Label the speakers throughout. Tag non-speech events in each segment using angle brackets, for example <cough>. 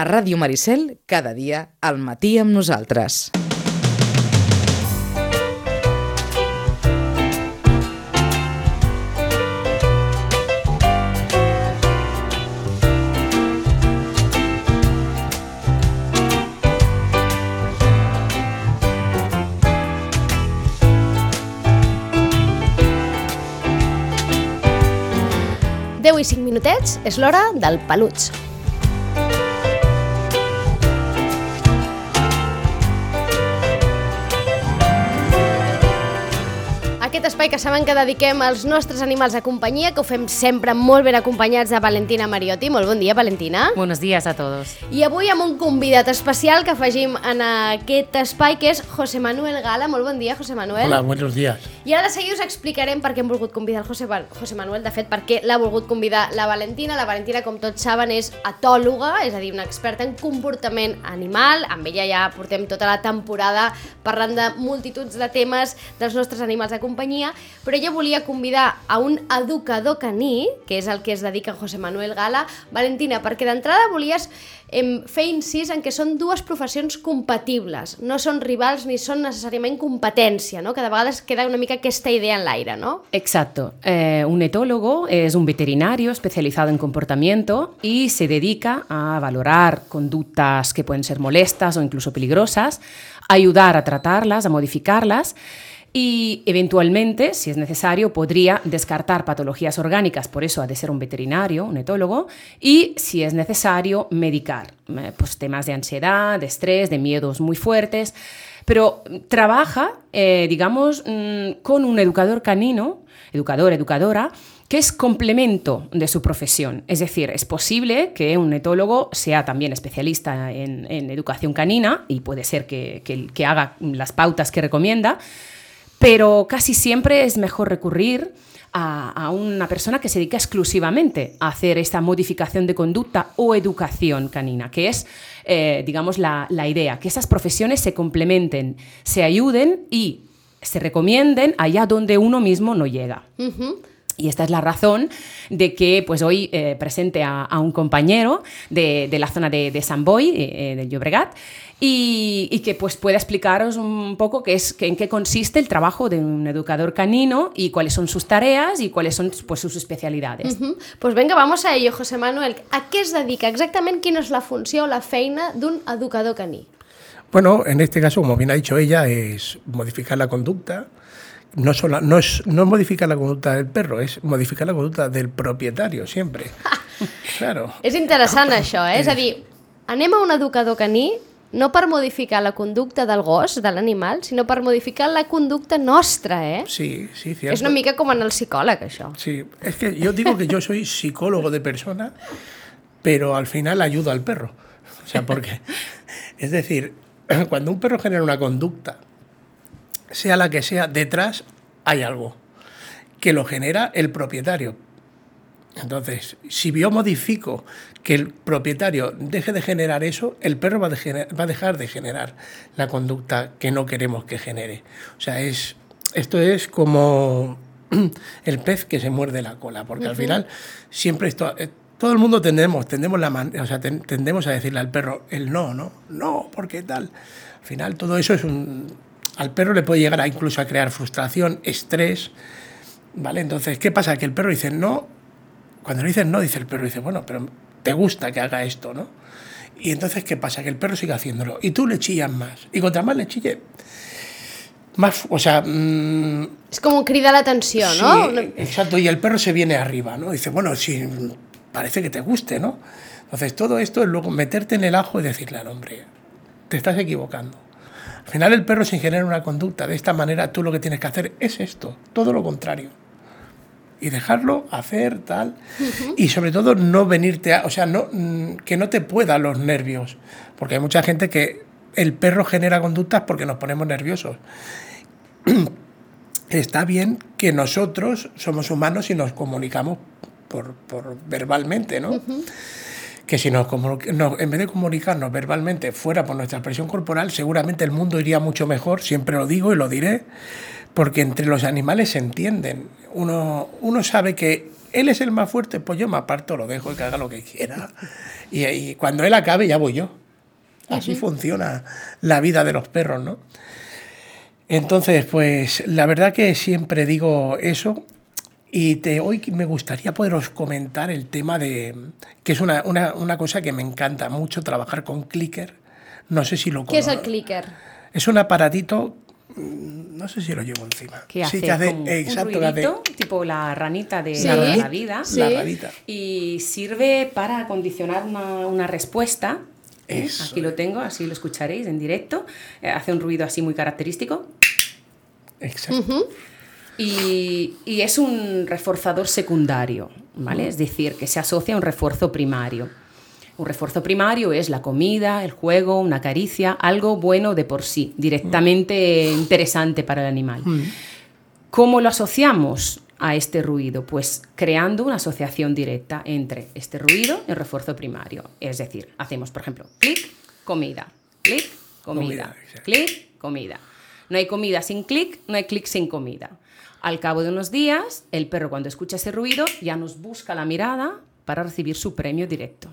Speaker 1: A Ràdio Maricel, cada dia, al matí amb nosaltres.
Speaker 2: i 5 minutets és l'hora del peluig. Aquest espai que saben que dediquem als nostres animals de companyia, que ho fem sempre molt ben acompanyats de Valentina Mariotti. Molt bon dia, Valentina.
Speaker 3: Buenos días a todos.
Speaker 2: I avui amb un convidat especial que afegim en aquest espai, que és José Manuel Gala. Molt bon dia, José Manuel.
Speaker 4: Hola, buenos días.
Speaker 2: I ara de seguida us explicarem per què hem volgut convidar el José, José Manuel, de fet, per què l'ha volgut convidar la Valentina. La Valentina, com tots saben, és atòloga, és a dir, una experta en comportament animal. Amb ella ja portem tota la temporada parlant de multituds de temes dels nostres animals de companyia companyia, però ella volia convidar a un educador caní, que és el que es dedica José Manuel Gala. Valentina, perquè d'entrada volies em, fer incís en que són dues professions compatibles, no són rivals ni són necessàriament competència, no? que de queda una mica aquesta idea en l'aire, ¿no?
Speaker 3: Exacto. Eh, un etólogo es un veterinario especializado en comportamiento y se dedica a valorar conductas que pueden ser molestas o incluso peligrosas, ayudar a tratarlas, a modificarlas y eventualmente, si es necesario, podría descartar patologías orgánicas, por eso ha de ser un veterinario, un etólogo, y si es necesario, medicar eh, pues, temas de ansiedad, de estrés, de miedos muy fuertes, pero trabaja, eh, digamos, mm, con un educador canino, educador, educadora, que es complemento de su profesión. Es decir, es posible que un etólogo sea también especialista en, educación canina y puede ser que, que haga las pautas que recomienda, pero casi siempre es mejor recurrir a, una persona que se dedica exclusivamente a hacer esta modificación de conducta o educación canina, que es, eh, digamos, la, idea, que esas profesiones se complementen, se ayuden y se recomienden allá donde uno mismo no llega. Y esta es la razón de que pues, hoy eh, presente a, un compañero de, la zona de, de San Boy, eh, del Llobregat, y, que pues pueda explicaros un poco qué es, en qué consiste el trabajo de un educador canino y cuáles son sus tareas y cuáles son pues, sus especialidades.
Speaker 2: Pues venga, vamos a ello, José Manuel. ¿A qué se dedica? Exactamente quién es la función o la feina de un educador caní?
Speaker 4: Bueno, en este caso, como bien ha dicho ella, es modificar la conducta, no, solo, no, es, no modificar la conducta del perro, es modificar la conducta del propietario, siempre. <laughs> claro.
Speaker 2: És interessant això, eh? És a dir, anem a un educador caní no per modificar la conducta del gos, de l'animal, sinó per modificar la conducta nostra, eh?
Speaker 4: Sí, sí, cierto.
Speaker 2: És una mica com en el psicòleg, això.
Speaker 4: Sí, es que yo digo que yo soy psicólogo de persona, pero al final ayudo al perro. O sea, porque, es decir, cuando un perro genera una conducta, sea la que sea, detrás hay algo que lo genera el propietario. Entonces, si yo modifico que el propietario deje de generar eso, el perro va a, dejar de generar la conducta que no queremos que genere. O sea, es, esto es como <clears throat> el pez que se muerde la cola, porque al final siempre esto, eh, todo el mundo tendemos, tendemos, la o sea, tendemos a decirle al perro el no, no, no, porque tal. Al final todo eso es un... Al perro le puede llegar a incluso a crear frustración, estrés, ¿vale? Entonces, ¿qué pasa? Que el perro dice no, cuando le dicen no, dice el perro, dice, bueno, pero te gusta que haga esto, ¿no? Y entonces, ¿qué pasa? Que el perro sigue haciéndolo y tú le chillas más. Y contra más le chille, más, o sea... Mm,
Speaker 2: es como crida la atención, ¿no?
Speaker 4: Exacto, y el perro se viene arriba, ¿no? Dice, bueno, si parece que te guste, ¿no? Entonces, todo esto es luego meterte en el ajo y decirle al hombre, te estás equivocando. Al final el perro sin generar una conducta. De esta manera, tú lo que tienes que hacer es esto, todo lo contrario. Y dejarlo hacer tal. Y sobre todo no venirte a, o sea, no mm, que no te pueda los nervios, porque hay mucha gente que el perro genera conductas porque nos ponemos nerviosos. <clears throat> Está bien que nosotros somos humanos y nos comunicamos por, por verbalmente, ¿no? Que si nos, en vez de comunicarnos verbalmente fuera por nuestra expresión corporal, seguramente el mundo iría mucho mejor, siempre lo digo y lo diré, porque entre los animales se entienden. Uno, uno sabe que él es el más fuerte, pues yo me aparto, lo dejo y que haga lo que quiera. Y, y cuando él acabe, ya voy yo. Así funciona la vida de los perros, ¿no? Entonces, pues la verdad que siempre digo eso. Y te, hoy me gustaría poderos comentar el tema de, que es una, una, una cosa que me encanta mucho, trabajar con clicker. No sé si lo
Speaker 2: ¿Qué es el clicker?
Speaker 4: Es un aparatito, mm, no sé si lo llevo encima.
Speaker 3: que hace,
Speaker 4: sí, que hace, exacto,
Speaker 3: un
Speaker 4: hace-
Speaker 3: tipo la ranita de
Speaker 2: Sí.
Speaker 3: la, vida.
Speaker 2: Sí.
Speaker 4: la rarita.
Speaker 3: Y sirve para condicionar una, una respuesta. ¿eh?
Speaker 4: Eso
Speaker 3: Aquí lo tengo, así lo escucharéis en directo. Eh, hace un ruido así muy característico.
Speaker 4: Exacto.
Speaker 3: Y, y es un reforzador secundario, ¿vale? Es decir, que se asocia a un refuerzo primario. Un refuerzo primario es la comida, el juego, una caricia, algo bueno de por sí, directamente interesante para el animal. ¿Cómo lo asociamos a este ruido? Pues creando una asociación directa entre este ruido y el refuerzo primario. Es decir, hacemos, por ejemplo, clic, comida, clic, comida, clic, comida. No hay comida sin clic, no hay clic sin comida. Al cabo de unos días, el perro cuando escucha ese ruido ya nos busca la mirada para recibir su premio directo.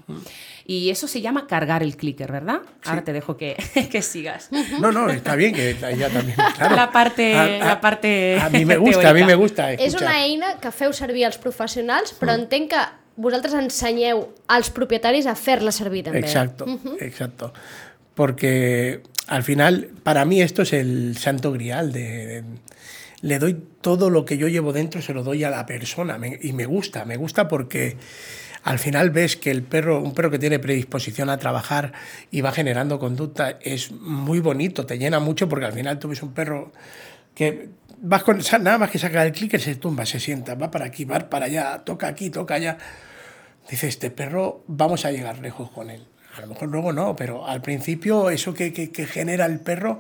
Speaker 3: Y eso se llama cargar el clicker, ¿verdad? Ahora te dejo que, <laughs> que sigas.
Speaker 4: No, no, está bien que ya también. Claro.
Speaker 3: La parte-
Speaker 4: A- a-
Speaker 3: la parte
Speaker 4: A mí me gusta, a mí
Speaker 3: teòrica.
Speaker 4: me gusta.
Speaker 2: És
Speaker 4: escuchar.
Speaker 2: una eina que feu servir els professionals, però entenc que vosaltres ensenyeu als propietaris a fer-la servir també.
Speaker 4: Exacto, exacto. Porque al final, para mí esto es el santo grial de, de- le doy todo lo que yo llevo dentro, se lo doy a la persona y me gusta, me gusta porque al final ves que el perro, un perro que tiene predisposición a trabajar y va generando conducta, es muy bonito, te llena mucho porque al final tú ves un perro que vas con nada más que saca el clicker, se tumba, se sienta, va para aquí, va para allá, toca aquí, toca allá. Dice, este perro vamos a llegar lejos con él. A lo mejor luego no, pero al principio eso que- que genera el perro,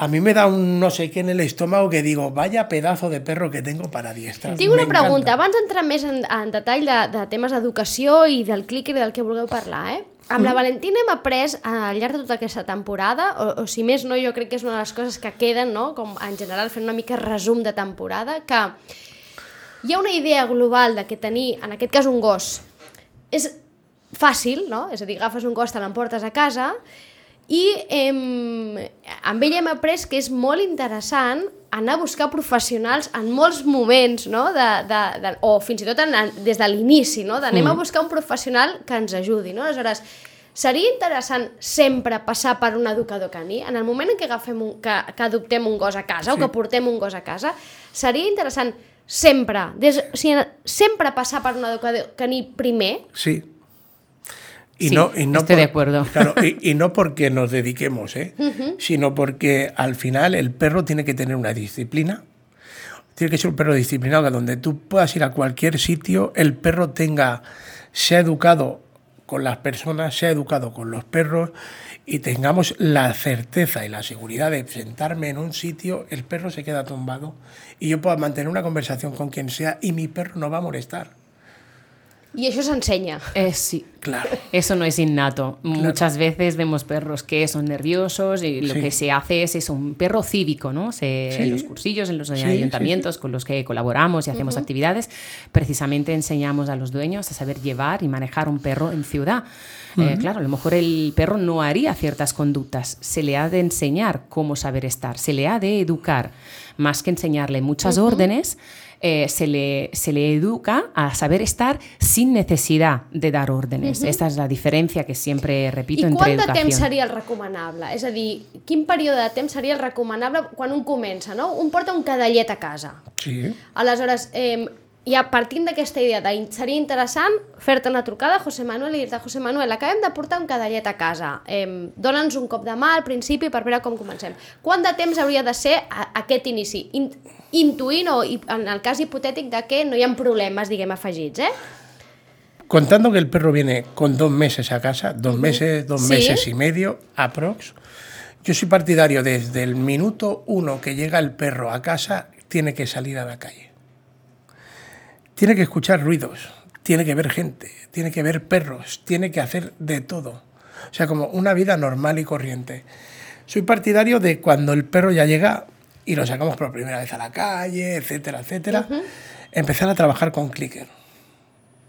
Speaker 4: a mí me da un no sé qué en el estómago que digo, vaya pedazo de perro que tengo para adiestrar.
Speaker 2: Tinc una pregunta, abans d'entrar més en, en detall de, de temes d'educació i del clicker i del que vulgueu parlar, eh? Amb la Valentina hem après al llarg de tota aquesta temporada, o, o si més no, jo crec que és una de les coses que queden, no? com en general fent una mica resum de temporada, que hi ha una idea global de que tenir, en aquest cas un gos, és fàcil, no? És a dir, agafes un gos, te l'emportes a casa i em, amb ell hem après que és molt interessant anar a buscar professionals en molts moments, no? de, de, de, o fins i tot en, des de l'inici, no? d'anem a buscar un professional que ens ajudi. No? Aleshores, seria interessant sempre passar per un educador caní? En el moment en què, agafem un, que, que adoptem un gos a casa sí. o que portem un gos a casa, seria interessant sempre, des, o sigui, sempre passar per un educador caní primer?
Speaker 4: Sí.
Speaker 3: Sí, estoy de acuerdo.
Speaker 4: Claro, y, y no porque nos dediquemos, ¿eh? sino porque al final el perro tiene que tener una disciplina. Tiene que ser un perro disciplinado, que donde tú puedas ir a cualquier sitio, el perro tenga, sea educado con las personas, sea educado con los perros y tengamos la certeza y la seguridad de sentarme en un sitio, el perro se queda tumbado y yo pueda mantener una conversación con quien sea y mi perro no va a molestar.
Speaker 2: I això s'ensenya.
Speaker 3: Eh, sí.
Speaker 4: Claro.
Speaker 3: Eso no es innato. Muchas veces vemos perros que son nerviosos y lo
Speaker 4: Sí.
Speaker 3: que se hace es, es un perro cívico, ¿no? Se-
Speaker 4: Sí.
Speaker 3: En los cursillos, en los
Speaker 4: Sí,
Speaker 3: ayuntamientos con los que colaboramos y hacemos actividades, precisamente enseñamos a los dueños a saber llevar y manejar un perro en ciudad. Eh, claro, a lo mejor el perro no haría ciertas conductas, se le ha de enseñar cómo saber estar, se le ha de educar, más que enseñarle muchas órdenes, eh, se, le, se le educa a saber estar sin necesidad de dar órdenes. Esta es la diferencia que siempre repito
Speaker 2: I
Speaker 3: entre
Speaker 2: quant de temps seria el recomanable? És a dir, quin període de temps seria el recomanable quan un comença, no? Un porta un cadallet a casa.
Speaker 4: Sí.
Speaker 2: Aleshores, eh, ja partint d'aquesta idea de seria interessant fer-te una trucada a José Manuel i dir-te José Manuel, acabem de portar un cadallet a casa eh, dona'ns un cop de mà al principi per veure com comencem quant de temps hauria de ser a, aquest inici? In, intuint o i- en el cas hipotètic de que no hi ha problemes diguem afegits, eh?
Speaker 4: Contando que el perro viene con dos meses a casa, dos meses, dos
Speaker 2: Sí.
Speaker 4: meses y medio, aprox, yo soy partidario desde el minuto uno que llega el perro a casa, tiene que salir a la calle. Tiene que escuchar ruidos, tiene que ver gente, tiene que ver perros, tiene que hacer de todo. O sea, como una vida normal y corriente. Soy partidario de cuando el perro ya llega y lo sacamos por primera vez a la calle, etcétera, etcétera. empezar a trabajar con clicker.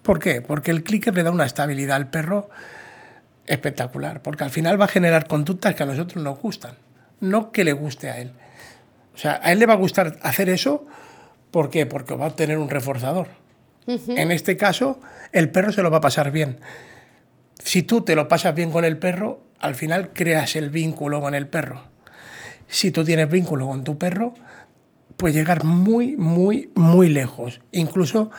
Speaker 4: ¿Por qué? Porque el clicker le da una estabilidad al perro espectacular, porque al final va a generar conductas que a nosotros nos gustan, no que le guste a él. O sea, a él le va a gustar hacer eso, ¿por qué? Porque va a tener un reforzador. En este caso, el perro se lo va a pasar bien. Si tú te lo pasas bien con el perro, al final creas el vínculo con el perro. Si tú tienes vínculo con tu perro, puedes llegar muy, muy, muy lejos. Incluso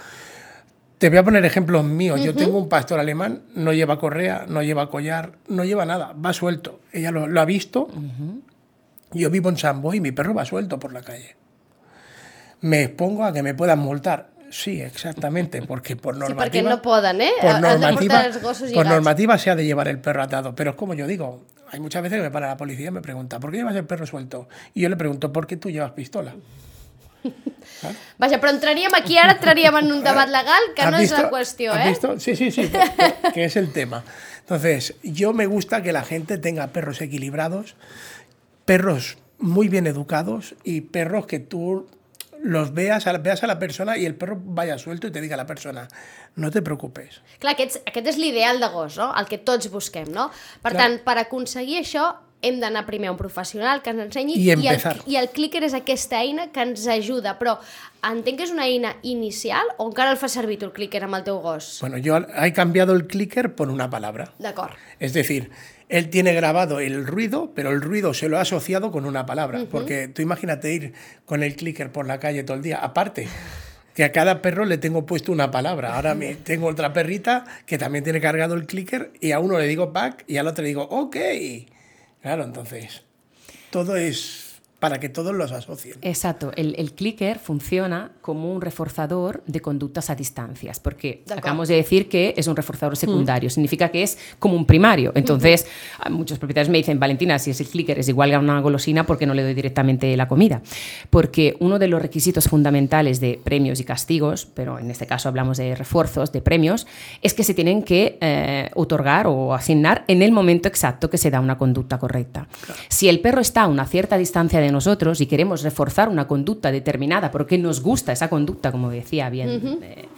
Speaker 4: te voy a poner ejemplos míos. Yo tengo un pastor alemán, no lleva correa, no lleva collar, no lleva nada, va suelto. Ella lo, ha visto. Yo vivo en San Boy y mi perro va suelto por la calle. Me expongo a que me puedan multar. Sí, exactamente, porque por normativa...
Speaker 2: Sí, porque no poden, eh?
Speaker 4: Por normativa, por normativa se ha de llevar el perro atado, pero es como yo digo, hay muchas veces que me para la policía y me pregunta, ¿por qué llevas el perro suelto? Y yo le pregunto, ¿por qué tú llevas pistola?
Speaker 2: ¿Claro? <laughs> Vaja, però entraríem aquí, ara entraríem en un debat legal que no visto, es la cuestión, ¿eh?
Speaker 4: Visto? Sí, sí, sí, que es el tema. Entonces, yo me gusta que la gente tenga perros equilibrados, perros muy bien educados y perros que tú los veas, veas a la persona i el perro vaya suelto i te diga a la persona no te preocupes.
Speaker 2: Clar, aquest, aquest és l'ideal de gos, no? el que tots busquem. No? Per Clar. tant, per aconseguir això hem d'anar primer a un professional que ens ensenyi
Speaker 4: i, i, el,
Speaker 2: i el clicker és aquesta eina que ens ajuda, però entenc que és una eina inicial o encara el fa servir tu el clicker amb el teu gos?
Speaker 4: Bueno, yo he cambiado el clicker por una palabra.
Speaker 2: D'acord.
Speaker 4: Es decir, él tiene grabado el ruido, pero el ruido se lo ha asociado con una palabra. Porque tú imagínate ir con el clicker por la calle todo el día. Aparte, que a cada perro le tengo puesto una palabra. Ahora me, <laughs> tengo otra perrita que también tiene cargado el clicker y a uno le digo back y al otro le digo ok. Claro, entonces, todo es para que todos los asocien.
Speaker 3: Exacto, el, el, clicker funciona como un reforzador de conductas a distancias, porque acabamos de decir que es un reforzador secundario, mm. significa que es como un primario. Entonces, mm -hmm. muchos propietarios me dicen, Valentina, si es el clicker es igual a una golosina, ¿por qué no le doy directamente la comida? Porque uno de los requisitos fundamentales de premios y castigos, pero en este caso hablamos de refuerzos, de premios, es que se tienen que eh, otorgar o asignar en el momento exacto que se da una conducta correcta. Claro. Si el perro está a una cierta distancia de nosotros y queremos reforzar una conducta determinada porque nos gusta esa conducta, como decía bien uh -huh. eh,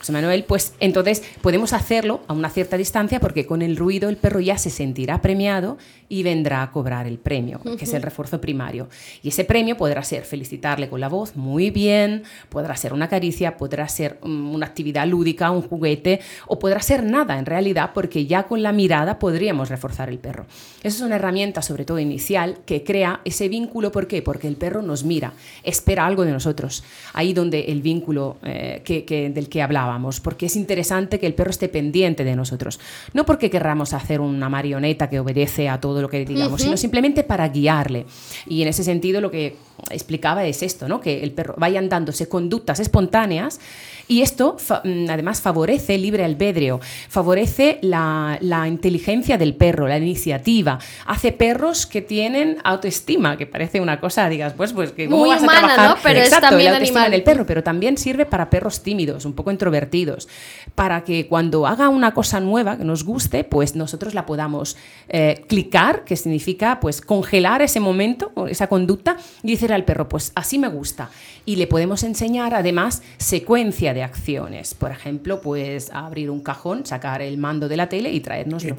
Speaker 3: José Manuel, pues entonces podemos hacerlo a una cierta distancia porque con el ruido el perro ya se sentirá premiado y vendrá a cobrar el premio, que es el refuerzo primario. Y ese premio podrá ser felicitarle con la voz muy bien, podrá ser una caricia, podrá ser um, una actividad lúdica, un juguete, o podrá ser nada en realidad, porque ya con la mirada podríamos reforzar el perro. Esa es una herramienta, sobre todo inicial, que crea ese vínculo. ¿Por qué? Porque el perro nos mira, espera algo de nosotros. Ahí donde el vínculo eh, que, que, del que hablábamos, porque es interesante que el perro esté pendiente de nosotros. No porque querramos hacer una marioneta que obedece a todo lo que digamos, uh -huh. sino simplemente para guiarle. Y en ese sentido lo que explicaba es esto, ¿no? que el perro vayan dándose conductas espontáneas y esto fa mm, además favorece el libre albedrío, favorece la, la, inteligencia del perro, la iniciativa, hace perros que tienen autoestima, que parece una cosa, digas, pues, pues que
Speaker 2: Muy
Speaker 3: vas
Speaker 2: humana,
Speaker 3: a trabajar?
Speaker 2: ¿no? Pero
Speaker 3: Exacto,
Speaker 2: es también
Speaker 3: la autoestima
Speaker 2: animal.
Speaker 3: del perro, pero también sirve para perros tímidos, un poco introvertidos, para que cuando haga una cosa nueva que nos guste, pues nosotros la podamos eh, clicar, que significa pues congelar ese momento, esa conducta, y decir al perro, pues así me gusta. Y le podemos enseñar además secuencia de acciones. Por ejemplo, pues abrir un cajón, sacar el mando de la tele y traernoslo.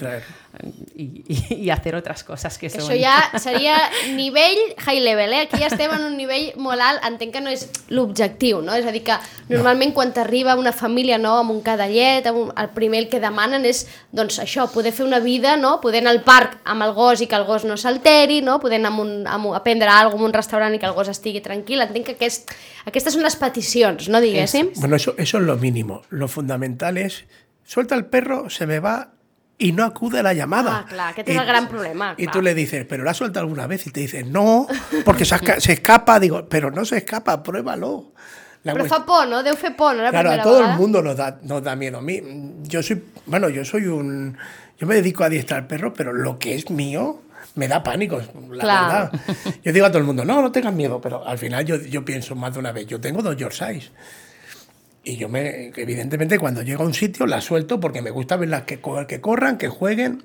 Speaker 4: I,
Speaker 3: i, i hacer otras cosas que,
Speaker 2: que
Speaker 3: son...
Speaker 2: Això ja seria nivell high level, eh? Aquí ja estem en un nivell molt alt, entenc que no és l'objectiu, no? És a dir, que normalment quan t'arriba una família no, amb un cadallet, amb un, el primer el que demanen és doncs això, poder fer una vida, no? poder anar al parc amb el gos i que el gos no s'alteri, no? poder anar a, un, a, un, a prendre alguna cosa en un restaurant i que el gos estigui tranquil. Entenc que aquest, aquestes són les peticions, no diguéssim?
Speaker 4: Es, bueno, eso, eso es lo mínimo. Lo fundamental es, suelta el perro, se me va y no acude a la llamada.
Speaker 2: Ah, clar, aquest és el gran problema.
Speaker 4: Y
Speaker 2: clar.
Speaker 4: tú le dices, ¿pero la has suelto alguna vez? Y te dice, no, porque se, se escapa. Digo, pero no se escapa, pruébalo.
Speaker 2: La Però fa por, no? Deu fer por, no? La
Speaker 4: claro,
Speaker 2: primera
Speaker 4: a todo el mundo nos da, nos da miedo. A mí, yo soy, bueno, yo soy un, yo me dedico a adiestrar perros, pero lo que es mío me da pánico, la
Speaker 2: Claro.
Speaker 4: verdad. Yo digo a todo el mundo, no, no tengas miedo, pero al final yo, yo pienso más de una vez, yo tengo dos Yorkshires. Y yo me, evidentemente, cuando llego a un sitio la suelto porque me gusta verlas que, que corran, que jueguen.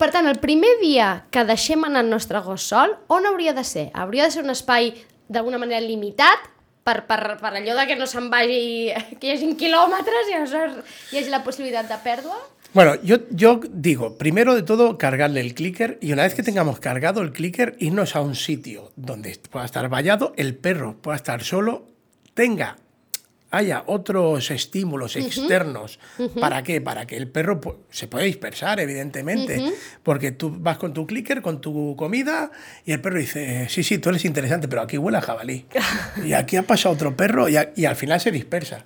Speaker 2: Per tant, el primer dia que deixem anar el nostre gos sol, on hauria de ser? Hauria de ser un espai d'alguna manera limitat per, per, per allò de que no se'n vagi, que hi hagi quilòmetres i aleshores hi hagi la possibilitat de pèrdua?
Speaker 4: Bueno, yo, yo digo, primero de todo, cargarle el clicker y una vez que tengamos cargado el clicker, irnos a un sitio donde pueda estar vallado, el perro pueda estar solo, tenga, haya otros estímulos externos. ¿Para qué? Para que el perro se pueda dispersar, evidentemente. Porque tú vas con tu clicker, con tu comida, y el perro dice, sí, sí, tú eres interesante, pero aquí huele a jabalí. <laughs> y aquí ha pasado otro perro y, a- y al final se dispersa.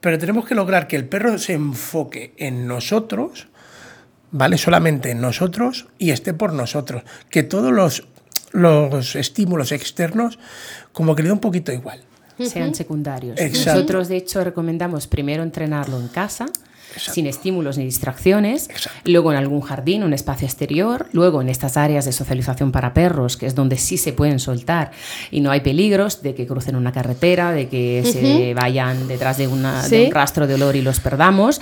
Speaker 4: Pero tenemos que lograr que el perro se enfoque en nosotros, ¿vale? Solamente en nosotros y esté por nosotros. Que todos los, los estímulos externos como que le da un poquito igual.
Speaker 3: Sean secundarios.
Speaker 4: Exacto.
Speaker 3: Nosotros, de hecho, recomendamos primero entrenarlo en casa,
Speaker 4: Exacto.
Speaker 3: sin estímulos ni distracciones,
Speaker 4: Exacto.
Speaker 3: luego en algún jardín, un espacio exterior, luego en estas áreas de socialización para perros, que es donde sí se pueden soltar y no hay peligros de que crucen una carretera, de que se vayan detrás de, una, de
Speaker 2: Sí.
Speaker 3: un rastro de olor y los perdamos.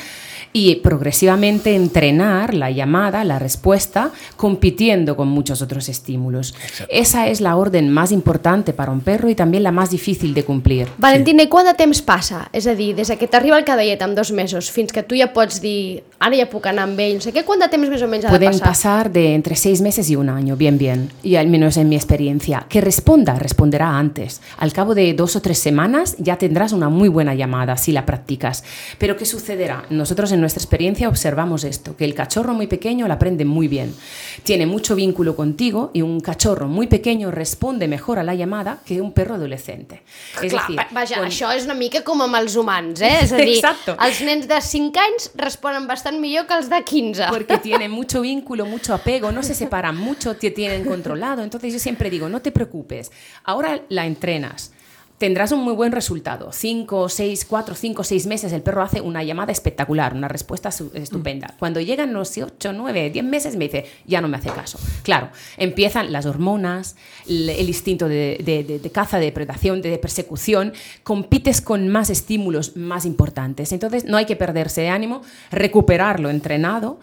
Speaker 3: Y progresivamente entrenar la llamada, la respuesta, compitiendo con muchos otros estímulos.
Speaker 4: Exacto.
Speaker 3: Esa es la orden más importante para un perro y también la más difícil de cumplir.
Speaker 2: Valentina, i quant de temps passa? És a dir, des de que t'arriba el cadellet amb dos mesos fins que tu ja pots dir ara ja puc anar amb ell, no sé què, quant de temps més o menys ha de
Speaker 3: Pueden
Speaker 2: passar?
Speaker 3: pasar de entre seis meses y un año, bien, bien, y al menos en mi experiencia. Que responda, responderá antes. Al cabo de dos o tres semanas ya tendrás una muy buena llamada si la practicas. Pero ¿qué sucederá? Nosotros en nuestra experiencia observamos esto, que el cachorro muy pequeño la aprende muy bien. Tiene mucho vínculo contigo y un cachorro muy pequeño responde mejor a la llamada que un perro adolescente. Es
Speaker 2: Clar,
Speaker 3: decir,
Speaker 2: va- vaja,
Speaker 3: con-
Speaker 2: això és una mica com amb els humans, eh? <laughs> És a dir,
Speaker 3: Exacto.
Speaker 2: els nens de 5 anys responen bastant millor que els de 15.
Speaker 3: Porque <laughs> tienen mucho vínculo, mucho apego, no se separan mucho, te tienen controlado. Entonces yo siempre digo, no te preocupes, ahora la entrenas. Tendrás un muy buen resultado. Cinco, seis, cuatro, cinco, seis meses el perro hace una llamada espectacular, una respuesta estupenda. Cuando llegan los ocho, nueve, diez meses me dice, ya no me hace caso. Claro, empiezan las hormonas, el, el instinto de, de- de- de caza, de depredación, de persecución, compites con más estímulos más importantes. Entonces no hay que perderse de ánimo, recuperarlo entrenado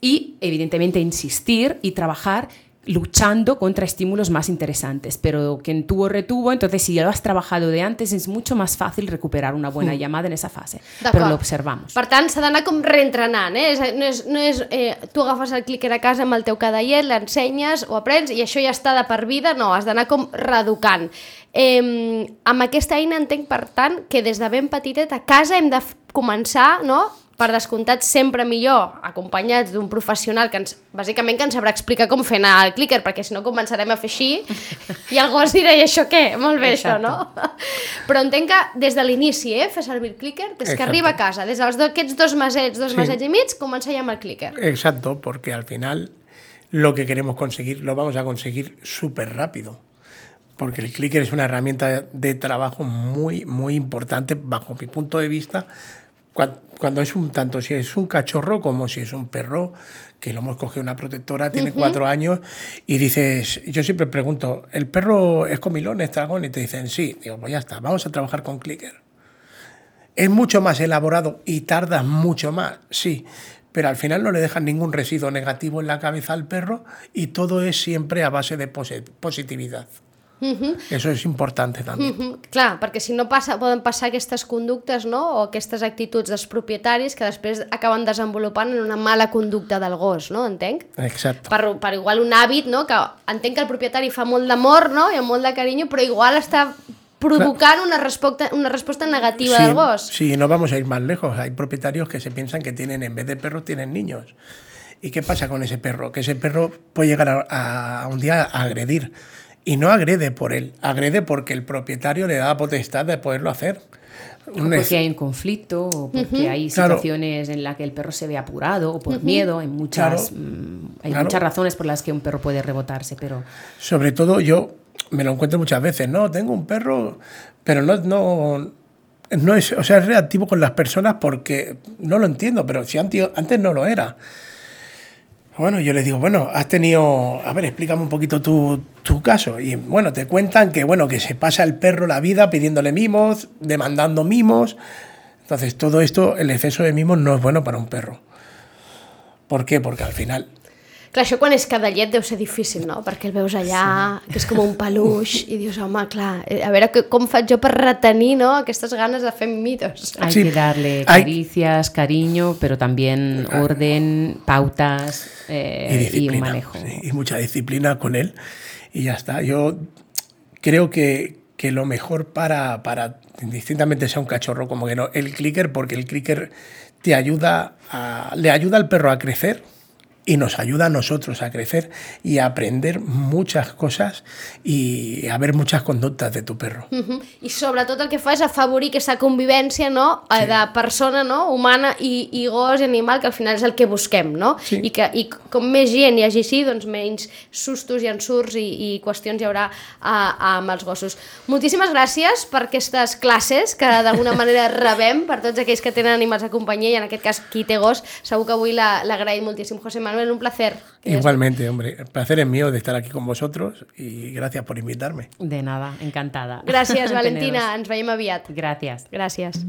Speaker 3: y evidentemente insistir y trabajar luchando contra estímulos más interesantes, pero quien tuvo retuvo, entonces si ya lo has trabajado de antes es mucho más fácil recuperar una buena llamada en esa fase, pero
Speaker 2: D'acord.
Speaker 3: lo observamos.
Speaker 2: Per tant, s'ha d'anar com reentrenant, eh? No és, no és eh, tu agafes el clicker a casa amb el teu cadellet, l'ensenyes, ho aprens i això ja està de per vida, no, has d'anar com reeducant. Eh, amb aquesta eina entenc, per tant, que des de ben petitet a casa hem de començar, no?, per descomptat sempre millor, acompanyats d'un professional que ens, bàsicament que ens sabrà explicar com fer anar el clicker, perquè si no començarem a fer així i el gos dirà, i això què? Molt bé això, no? Però entenc que des de l'inici, eh, fer servir el clicker, des que
Speaker 4: Exacte.
Speaker 2: arriba a casa, des d'aquests dos mesets, dos
Speaker 4: Sí.
Speaker 2: mesets i mig, començar ja amb el clicker.
Speaker 4: Exacto, porque al final lo que queremos conseguir lo vamos a conseguir súper rápido. Porque el clicker es una herramienta de trabajo muy, muy importante bajo mi punto de vista. Cua- Cuando es un tanto si es un cachorro como si es un perro, que lo hemos cogido una protectora, tiene cuatro años, y dices, yo siempre pregunto, ¿el perro es comilón, es tragón? Y te dicen, sí. Digo, pues ya está, vamos a trabajar con clicker. Es mucho más elaborado y tarda mucho más, sí, pero al final no le dejan ningún residuo negativo en la cabeza al perro y todo es siempre a base de posi- positividad. Eso es importante también.
Speaker 2: Mhm, Clar, perquè si no passa, poden passar aquestes conductes no? o aquestes actituds dels propietaris que després acaben desenvolupant en una mala conducta del gos, no? Entenc?
Speaker 4: Exacto.
Speaker 2: Per, per igual un hàbit, no? que entenc que el propietari fa molt d'amor no? i amb molt de carinyo, però igual està provocant una resposta, una resposta negativa
Speaker 4: Sí,
Speaker 2: del gos.
Speaker 4: sí, no vamos a ir más lejos. Hay propietarios que se piensan que tienen, en vez de perros, tienen niños. ¿Y qué pasa con ese perro? Que ese perro puede llegar a, a un día a agredir. Y no agrede por él, agrede porque el propietario le da la potestad de poderlo hacer.
Speaker 3: O porque hay un conflicto, o porque hay
Speaker 4: Claro.
Speaker 3: situaciones en las que el perro se ve apurado, o por miedo, hay muchas,
Speaker 4: Claro.
Speaker 3: mm, hay
Speaker 4: Claro.
Speaker 3: muchas razones por las que un perro puede rebotarse, pero
Speaker 4: Sobre todo yo me lo encuentro muchas veces, no, tengo un perro, pero no, no, no es, o sea, es reactivo con las personas porque no lo entiendo, pero si antes, antes no lo era. Bueno, yo les digo, bueno, has tenido, a ver, explícame un poquito tu, tu caso. Y bueno, te cuentan que, bueno, que se pasa el perro la vida pidiéndole mimos, demandando mimos. Entonces, todo esto, el exceso de mimos no es bueno para un perro. ¿Por qué? Porque al final
Speaker 2: Clar, això quan és cadallet deu ser difícil, no? Perquè el veus allà, sí. que és com un peluix, i dius, home, clar, eh, a veure que, com faig jo per retenir no? aquestes ganes de fer mitos.
Speaker 3: Hay
Speaker 4: Sí.
Speaker 3: que darle
Speaker 4: Hay-
Speaker 3: caricias, cariño, pero también orden, pautas eh,
Speaker 4: y
Speaker 3: y,
Speaker 4: disciplina.
Speaker 3: un manejo.
Speaker 4: sí, y mucha disciplina con él. Y ya está. Yo creo que, que lo mejor para, para, distintamente sea un cachorro como que no, el clicker, porque el clicker te ayuda a, le ayuda al perro a crecer y nos ayuda a nosotros a crecer y a aprender muchas cosas y a ver muchas conductas de tu perro.
Speaker 2: Uh -huh. I sobretot el que fa és afavorir aquesta convivència no? Sí. de persona no? humana i, i gos i animal, que al final és el que busquem, no?
Speaker 4: Sí.
Speaker 2: I, que, I com més gent hi hagi així, doncs menys sustos i ensurts i, i qüestions hi haurà a, amb els gossos. Moltíssimes gràcies per aquestes classes que d'alguna manera <laughs> rebem per tots aquells que tenen animals de companyia i en aquest cas qui té gos, segur que avui l'agraïm moltíssim. José Manuel, un placer.
Speaker 4: Igualmente, hombre, el placer es mío de estar aquí con vosotros y gracias por invitarme.
Speaker 3: De nada, encantada.
Speaker 2: Gràcies, <laughs>
Speaker 3: Teneros.
Speaker 2: Valentina. Ens veiem aviat.
Speaker 3: Gracias.
Speaker 2: Gràcies.